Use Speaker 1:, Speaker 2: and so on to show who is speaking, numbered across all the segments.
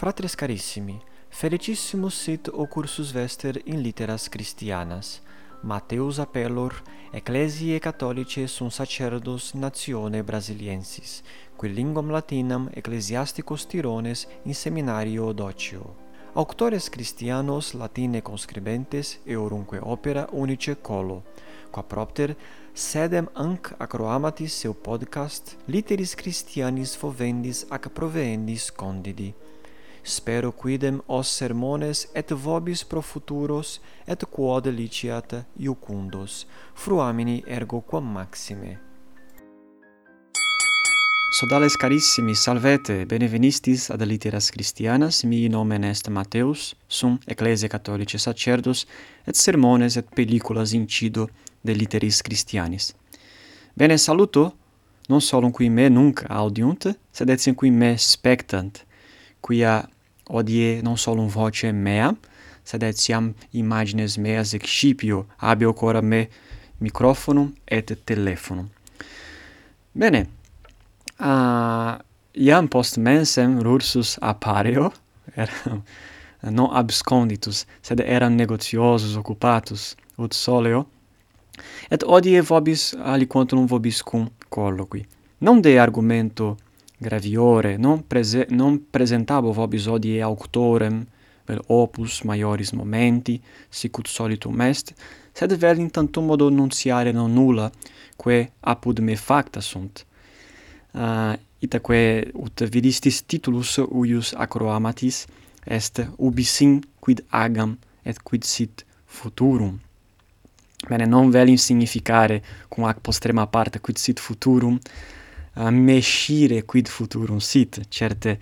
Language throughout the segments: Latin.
Speaker 1: Fratres carissimi, felicissimus sit o cursus vester in litteras Christianas. Mateus appellor Ecclesiae Catholicae sunt sacerdos natione brasiliensis, qui linguam latinam ecclesiasticos tirones in seminario docio. Auctores Christianos latine conscribentes eorunque opera unice colo, qua propter sedem anc acroamatis seu podcast Literis Christianis fovendis ac proveendis condidi Spero quidem os sermones et vobis pro futuros et quod liciat iucundos fruamini ergo quam maxime Sodales carissimi, salvete, benevenistis ad litteras Christianas, mii nomen est Mateus, sum Ecclesia Catholicae Sacerdos, et sermones et pelliculas incido de litteris Christianis. Bene saluto, non solum qui me nunc audiunt, sed etiam qui me spectant, quia odie non solum voce mea, sed etiam imagines meas excipio abe ocora me microfonum et telefonum. Bene. Uh, iam post mensem rursus appareo, eram non absconditus, sed eram negotiosus occupatus ut soleo, et odie vobis aliquantum vobis cum colloqui. Non de argumento graviore, non, prese non presentabo vobis hodie auctorem vel opus maioris momenti, sic ut solitum est, sed vel in tantum modo nunciare non nulla, quae apud me facta sunt. Ah, uh, itaque ut vidistis titulus uius acroamatis, est ubi sin quid agam et quid sit futurum. Bene, non velim significare cum ac postrema parte quid sit futurum, uh, mescire quid futurum sit, certe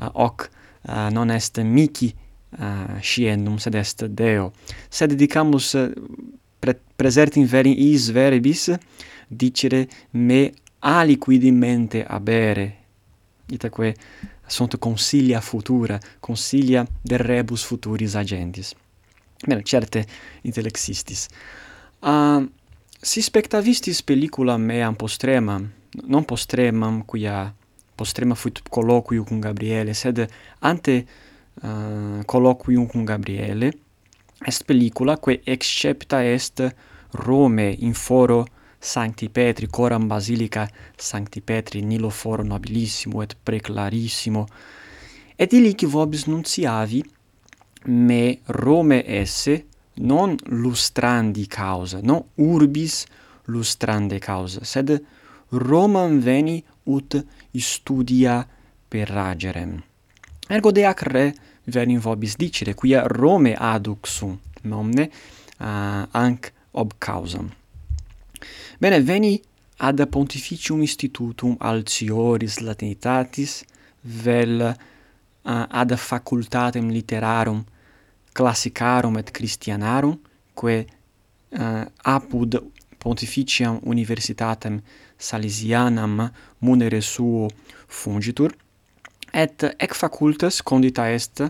Speaker 1: uh, hoc uh, non est mihi uh, sciendum, sed est Deo. Sed dicamus eh, pre presertim veri is veribis, dicere me aliquid in mente abere, itaque sunt consilia futura, consilia de rebus futuris agendis. Bene, certe intellexistis. Uh, si spectavistis pellicula meam postremam, non postremam quia postrema fuit colloquium cum Gabriele, sed ante uh, colloquium cum Gabriele est pellicula quae excepta est Rome in foro Sancti Petri coram basilica Sancti Petri nilo foro nobilissimo et preclarissimo et illic vobis nunciavi me Rome esse non lustrandi causa non urbis lustrande causa sed Roman veni ut studia per ragere. Ergo deac re venim vobis dicere, quia Rome aduxum nomne uh, ah, anc ob causam. Bene, veni ad pontificium institutum altioris latinitatis vel uh, ad facultatem literarum classicarum et christianarum, quae uh, ah, apud Pontificiam Universitatem Salesianam munere suo fungitur, et ec facultas condita est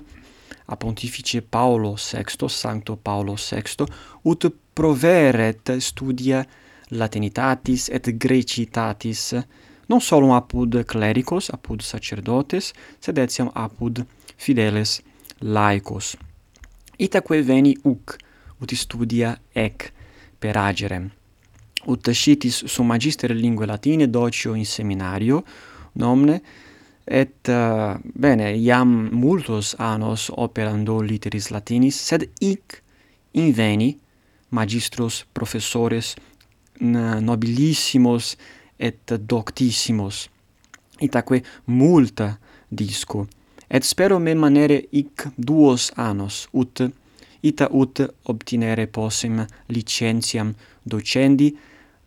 Speaker 1: a pontifice Paulo VI, Sancto Paulo VI, ut proveret studia latinitatis et grecitatis, non solum apud clericos, apud sacerdotes, sed etiam apud fideles laicos. Itaque veni uc, ut studia ec per agerem ut scitis sum magister linguae latine docio in seminario nomne et uh, bene iam multos annos operando litteris latinis sed hic inveni magistros professores nobilissimos et doctissimos. Itaque multa disco. Et spero me manere hic duos annos ut ita ut obtinere possim licentiam docendi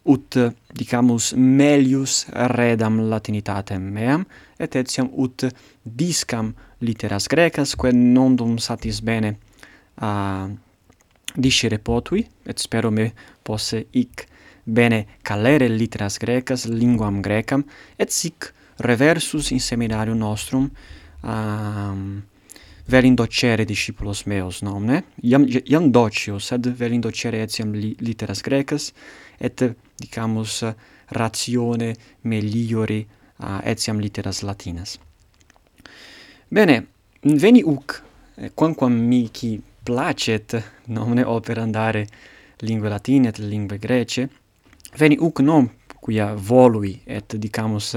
Speaker 1: ut dicamus melius redam latinitatem meam et etiam ut discam litteras grecas quae non dum satis bene a discere potui et spero me posse hic bene calere litteras grecas linguam grecam et sic reversus in seminarium nostrum um, verin indocere discipulos meos nomne iam iam docio sed verin indocere etiam li, litteras grecas et dicamus ratione meliori uh, etiam litteras latinas. Bene, veni uc, quamquam mihi placet nomine operandare lingue latine et lingue grece, veni uc non quia volui et dicamus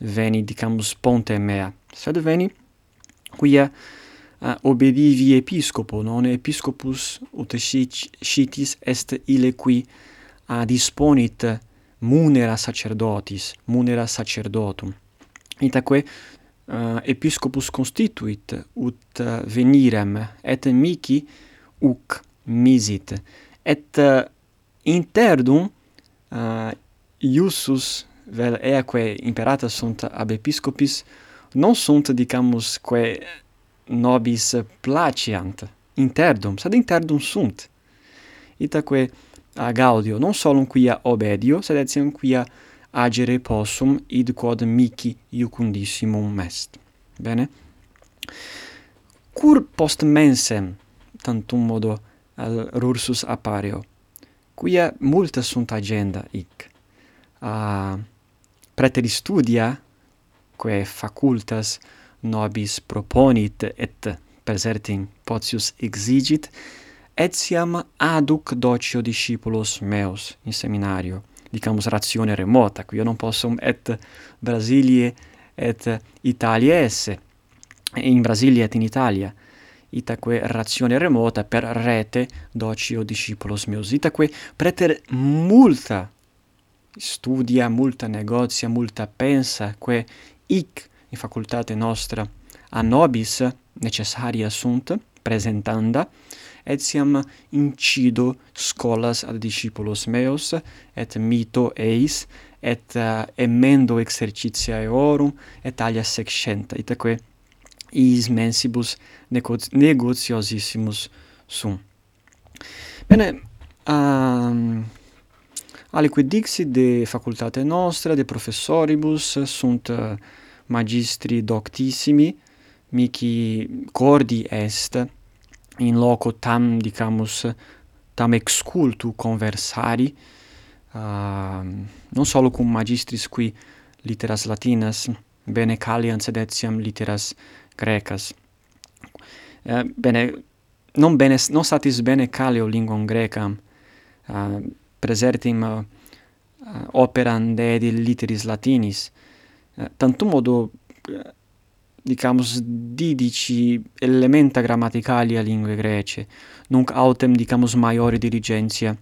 Speaker 1: veni dicamus ponte mea, sed veni quia uh, obedivi episcopo, non episcopus ut scitis est ille qui disponit munera sacerdotis, munera sacerdotum. Itaque uh, eh, episcopus constituit ut uh, venirem et mihi uc misit et uh, interdum uh, iussus vel eaque imperata sunt ab episcopis non sunt dicamus quae nobis placiant interdum sed interdum sunt itaque a gaudio, non solum quia obedio, sed etiam quia agere possum id quod mihi iucundissimum est. Bene? Cur post mensem tantum modo al rursus appareo, quia multa sunt agenda hic. Uh, preteri studia, quae facultas nobis proponit et per certim potius exigit, etiam aduc docio discipulos meus in seminario, dicamus ratione remota, qui io non possum et Brasilie et Italia esse, in Brasilia et in Italia, itaque ratione remota per rete docio discipulos meus. Itaque preter multa studia, multa negotia, multa pensa, que hic in facultate nostra a nobis necessaria sunt, presentanda, etiam incido scolas ad discipulos meos, et mito eis, et uh, emendo exercitia eorum, et alia sexcenta, itaque iis mensibus negotiosissimus sum. Bene, ehm, um, aliquid dixi de facultate nostra, de professoribus, sunt eh, magistri doctissimi, mici cordi est, in loco tam dicamus tam excultu conversari uh, non solo cum magistris qui litteras latinas bene calian sed etiam litteras grecas. Uh, bene non bene non satis bene calio linguam grecam ehm, uh, presertim eh, uh, operam de litteris latinis. Eh, uh, tantum modo uh, dicamus, didici elementa grammaticalia linguae grece, nunc autem dicamus maiore dirigentia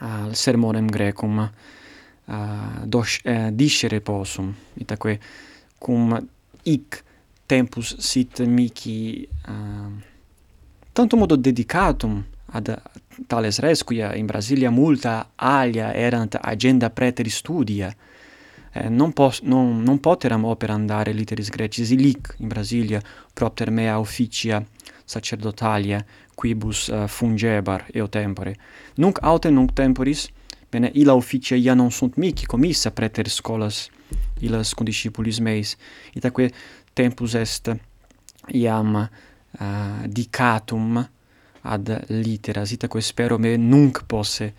Speaker 1: al uh, sermonem Grecum uh, dos, uh, discere possum, itaque cum hic tempus sit mici uh, tanto modo dedicatum ad tales resquia in Brasilia multa alia erant agenda preteri studia, eh, non, pos- non, non poteram operandare literis Grecis. Ilic in Brasilia propter mea officia sacerdotalia quibus uh, fungebar eo tempore. Nunc autem nunc temporis, bene, illa officia ia non sunt mici commissa preter scolas illas condiscipulis meis, itaque tempus est iam uh, dicatum ad literas, itaque spero me nunc posse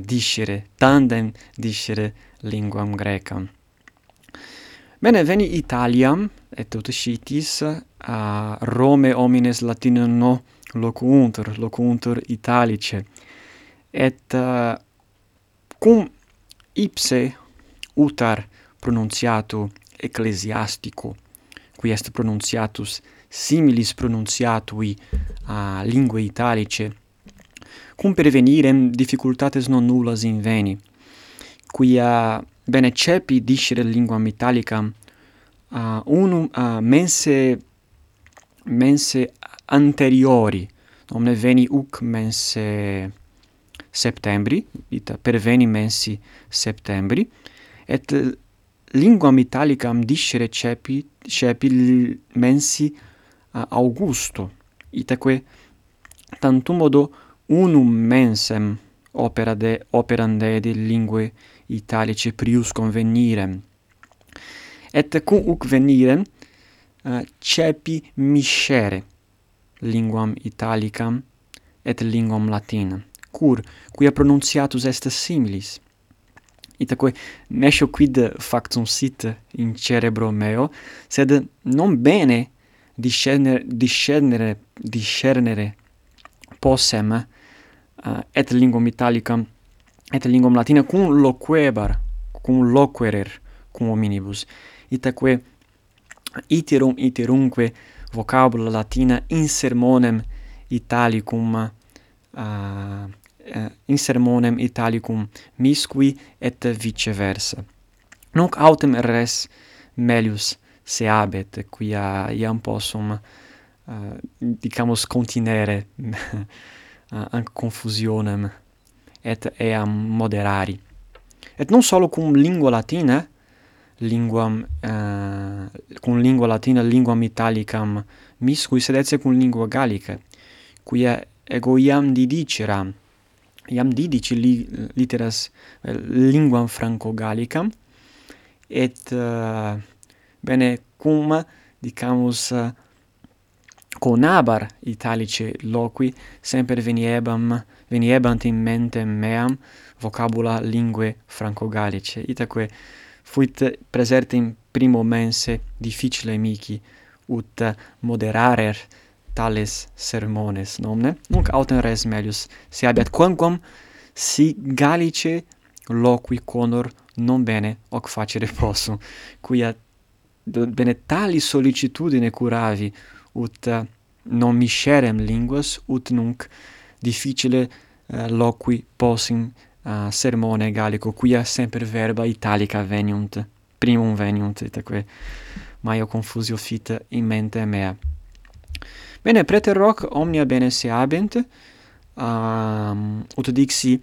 Speaker 1: discere, tandem discere linguam grecam. Bene, veni Italiam, et ut scitis, a Rome homines latinum no locuuntur, locuuntur Italice, et uh, cum ipse utar pronunciatu ecclesiastico, qui est pronunciatus similis pronunciatui a uh, lingue Italice, cum pervenirem difficultates non nullas inveni, quia bene cepi discere linguam italicam uh, unum uh, mense mense anteriori omne veni uc mense septembri ita perveni mensi septembri et linguam italicam discere cepi cepi mensi uh, augusto. Itaque tantum modo unum mensem opera de operande de linguae italice prius convenirem. Et cum uc venirem uh, cepi miscere linguam italicam et linguam latinam. Cur? Quia pronunciatus est similis? Itaque nescio quid factum sit in cerebro meo sed non bene discernere discernere discernere posem eh, et lingum italicam et lingum latina cum loquebar cum loquerer cum hominibus. Itaque iterum iterumque vocabula latina in sermonem italicum uh, in sermonem italicum miscui et viceversa. Nunc autem res melius se abet quia iam possum Eh, uh, dicamus continere uh, eh, anc confusionem et eam moderari. Et non solo cum lingua latina linguam uh, cum lingua latina linguam italicam miscui sed etiam cum lingua gallica quia ego iam didiceram iam didici li, literas linguam franco-gallicam et uh, bene cum dicamus uh, conabar italice loqui semper veniebam veniebant in mentem meam vocabula lingue franco-gallice itaque fuit presertim primo mense difficile mihi ut moderarer tales sermones nomne? Nunc autem res melius si abiat quamquam si gallice loqui conor non bene hoc facere possum quia bene tali sollicitudine curavi ut non miscerem linguas, ut nunc difficile uh, loqui possim uh, sermone gallico, quia semper verba italica veniunt, primum veniunt, itaque maio confusio fit in mente mea. Bene, preter hoc omnia bene se habent, um, ehm, ut dixi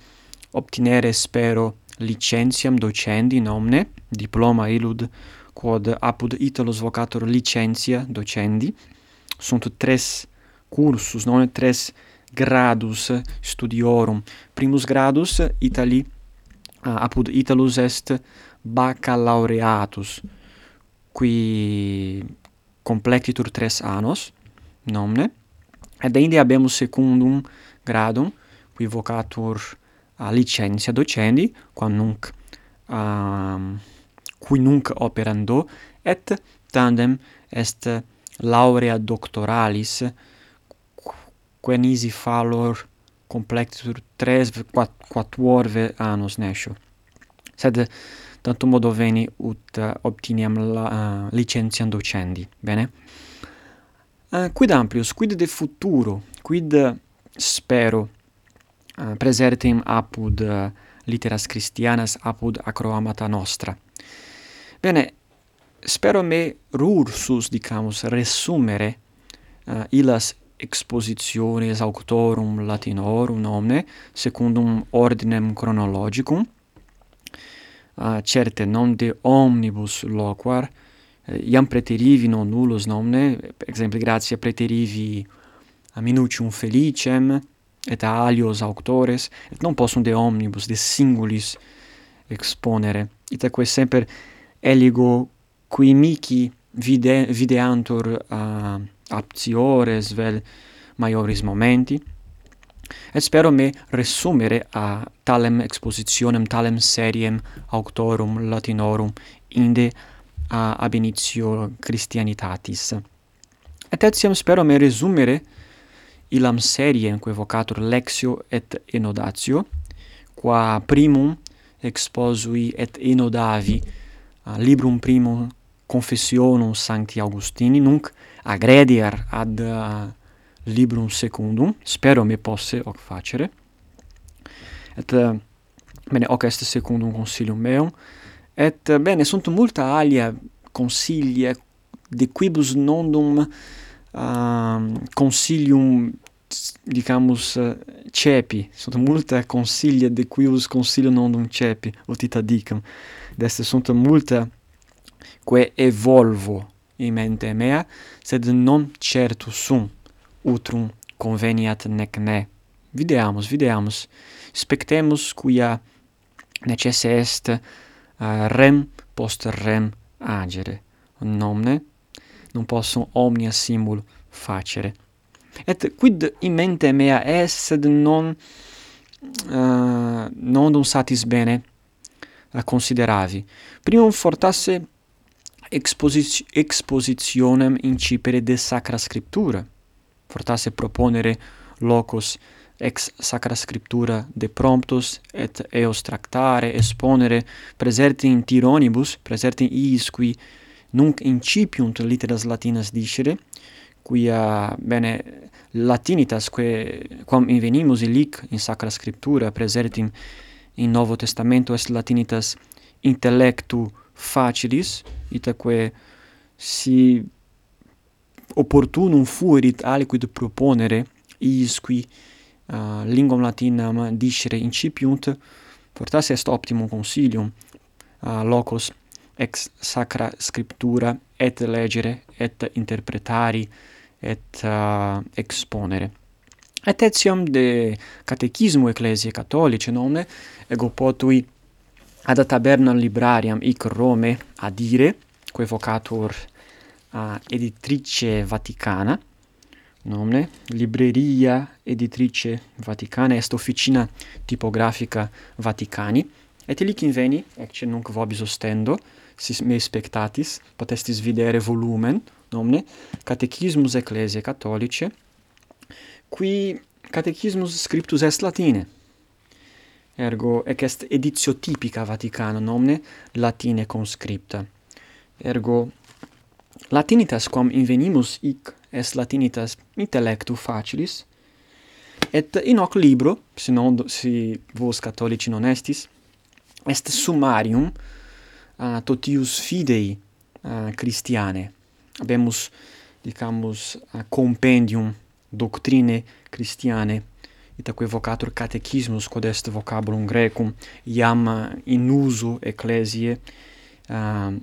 Speaker 1: obtinere spero licentiam docendi nomne, diploma illud quod apud Italos vocator licentia docendi, sunt tres cursus, non tres gradus studiorum. Primus gradus Itali uh, apud Italus est baccalaureatus qui completitur tres annos nomne et inde habemus secundum gradum qui vocatur a uh, licentia docendi quam nunc um, uh, qui nunc operando et tandem est laurea doctoralis quenisi fallor complexur tres quat, quattuorve annos nescio. Sed tantum modo veni ut uh, obtiniam la, uh, licentiam docendi, bene? Uh, quid amplius, quid de futuro, quid spero uh, presertim apud uh, litteras Christianas apud acroamata nostra. Bene, spero me rursus, dicamus, resumere uh, illas expositiones auctorum latinorum omne, secundum ordinem chronologicum, uh, certe non de omnibus loquar, uh, iam preterivi non nullus nomne, per gratia preterivi a minutium felicem, et a alios auctores, et non possum de omnibus, de singulis exponere. Itaque semper eligo qui mihi vide videantur uh, aptiores vel maioris momenti. Et spero me resumere a talem expositionem talem seriem auctorum latinorum inde a ab initio christianitatis. Et etiam spero me resumere illam seriem quae vocatur lexio et enodatio qua primum exposui et enodavi uh, librum primum Confessionum Sancti Augustini, nunc agrediar ad uh, librum secundum, spero me posse hoc facere. Et uh, bene hoc est secundum consilium meum. Et uh, bene sunt multa alia consilia de quibus nondum uh, consilium dicamus uh, cepi. Sunt multa consilia de quibus consilium nondum cepi ut ita dicam deste sunt multa quae evolvo in mente mea, sed non certus sum utrum conveniat nec ne. Videamus, videamus, spectemus quia necesse est uh, rem post rem agere. Nomne non possum omnia simul facere. Et quid in mente mea est, sed non uh, non dum satis bene a consideravi. Primum fortasse exposiz- expositionem incipere de sacra scriptura. Fortasse proponere locus ex sacra scriptura de promptus et eos tractare exponere preserte in tironibus preserte iis qui nunc incipiunt litteras latinas dicere quia bene latinitas quae quam invenimus illic in sacra scriptura presertim in Novo Testamento est latinitas intellectu facilis, itaque si opportunum fuerit aliquid proponere iis qui uh, linguam latinam dicere incipiunt, portas est optimum consilium uh, locos ex sacra scriptura et legere et interpretari et uh, exponere. Et etiam de catechismo ecclesiae catholicae nomne ego potui ad tabernam librariam hic Rome adire, quae vocatur a editrice Vaticana, nomne Libreria Editrice Vaticana est officina typographica Vaticani et illic inveni ecce nunc vobis ostendo sis me spectatis potestis videre volumen nomne Catechismus Ecclesiae Catholicae qui Catechismus scriptus est latine ergo ec est editio typica Vaticana nomne latine conscripta. Ergo Latinitas quam invenimus hic est latinitas intellectu facilis et in hoc libro si non si vos catholici non estis est summarium a uh, totius fidei uh, Christiane. Habemus dicamus uh, compendium doctrine Christiane itaque vocatur catechismus quod est vocabulum grecum iam in uso ecclesiae uh, ehm,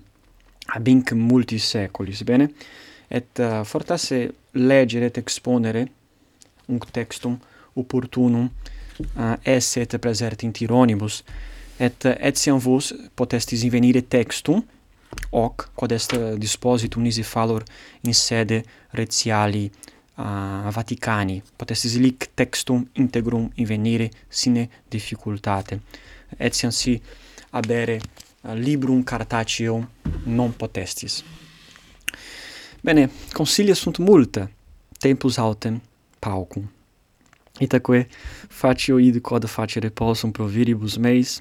Speaker 1: ab inc multis saeculis bene? Et uh, fortasse legere et exponere un textum opportunum uh, esse et presert in tironibus et eh, etiam vos potestis invenire textum hoc quod est dispositum nisi fallor in sede retiali uh, Vaticani. Potestis lic textum integrum invenire sine difficultate. Etiam si abere uh, eh, librum cartaceo non potestis. Bene consilia sunt multa tempus autem paucum. Itaque facio id quod facere possum proviribus meis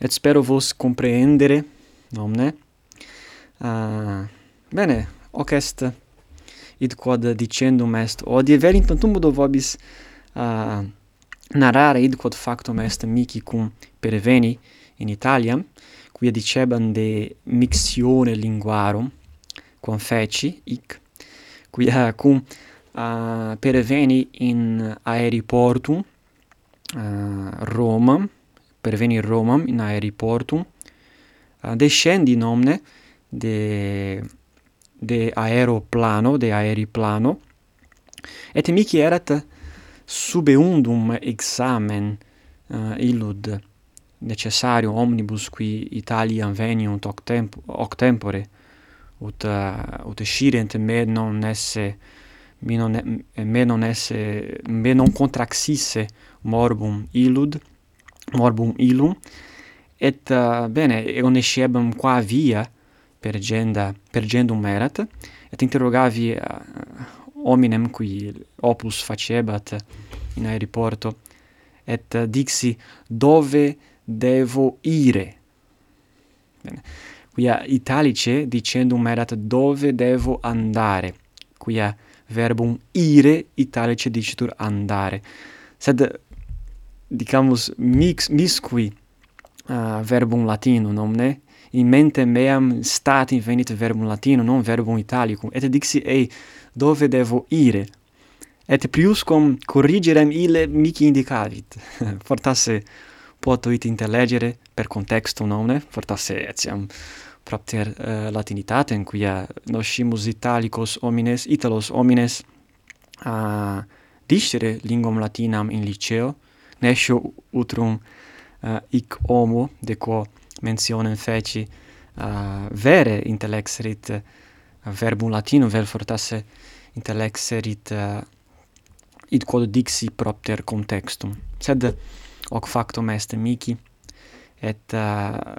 Speaker 1: et spero vos comprehendere nomne uh, ah, bene hoc est id quod dicendum est. Hodie velim tantum modo vobis uh, narrare id quod factum est mihi cum perveni in Italiam quia dicebam de mixione linguarum quam feci hic quia cum uh, perveni in aeriportum uh, Roma perveni Romam in aeriportum uh, descendi nomne de de aeroplano, de aeriplano, et mihi erat subeundum examen uh, illud necessario omnibus qui Italiam veniunt hoc, temp hoc tempore, ut, uh, ut scirent me non esse me non, me non esse me non contraxisse morbum illud morbum illum et uh, bene eonescebam qua via pergenda pergendum erat et interrogavi eh, hominem qui opus facebat in aeroporto et dixi dove devo ire? Bene. Quia italice dicendum erat dove devo andare? Quia verbum ire italice dicitur andare sed dicamus mix miscui uh, eh, verbum latinum nomne in mente meam stat invenit verbum latino, non verbum italicum, et dixi ei, dove devo ire? Et priuscom corrigerem ile mici indicavit. Fortasse potuit intellegere per contextum nomne, fortasse etiam propter uh, in quia noscimus italicos homines, italos homines a discere linguam latinam in liceo, nescio utrum uh, hic homo de quo mentionem feci uh, vere intellexerit uh, verbum latinum vel fortasse intellexerit uh, id quod dixi propter contextum. Sed hoc factum est mihi et uh,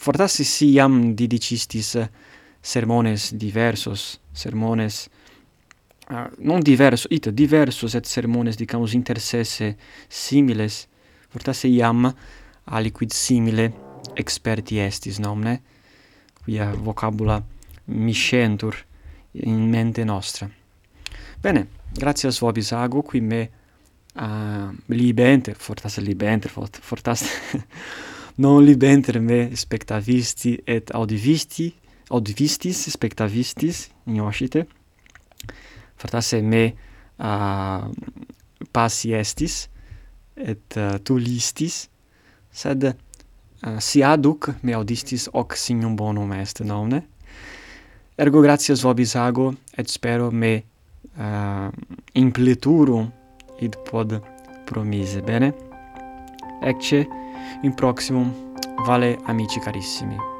Speaker 1: fortasse si iam didicistis sermones diversos sermones uh, non diversos ita diversos et sermones dicamus inter similes fortasse iam aliquid simile experti estis nomne, quia vocabula miscentur in mente nostra. Bene, grazie al suo qui me uh, libenter, fortas libenter, fort, fortas non libenter me spectavisti et audivisti, audivistis, spectavistis, ignoscite, fortasse me uh, passi estis, et uh, tu listis, sed Uh, si aduc me audistis hoc signum bonum est nomne. Ergo gratias vobis ago et spero me ah, uh, impleturum id pod promise bene. Ecce in proximum vale amici carissimi.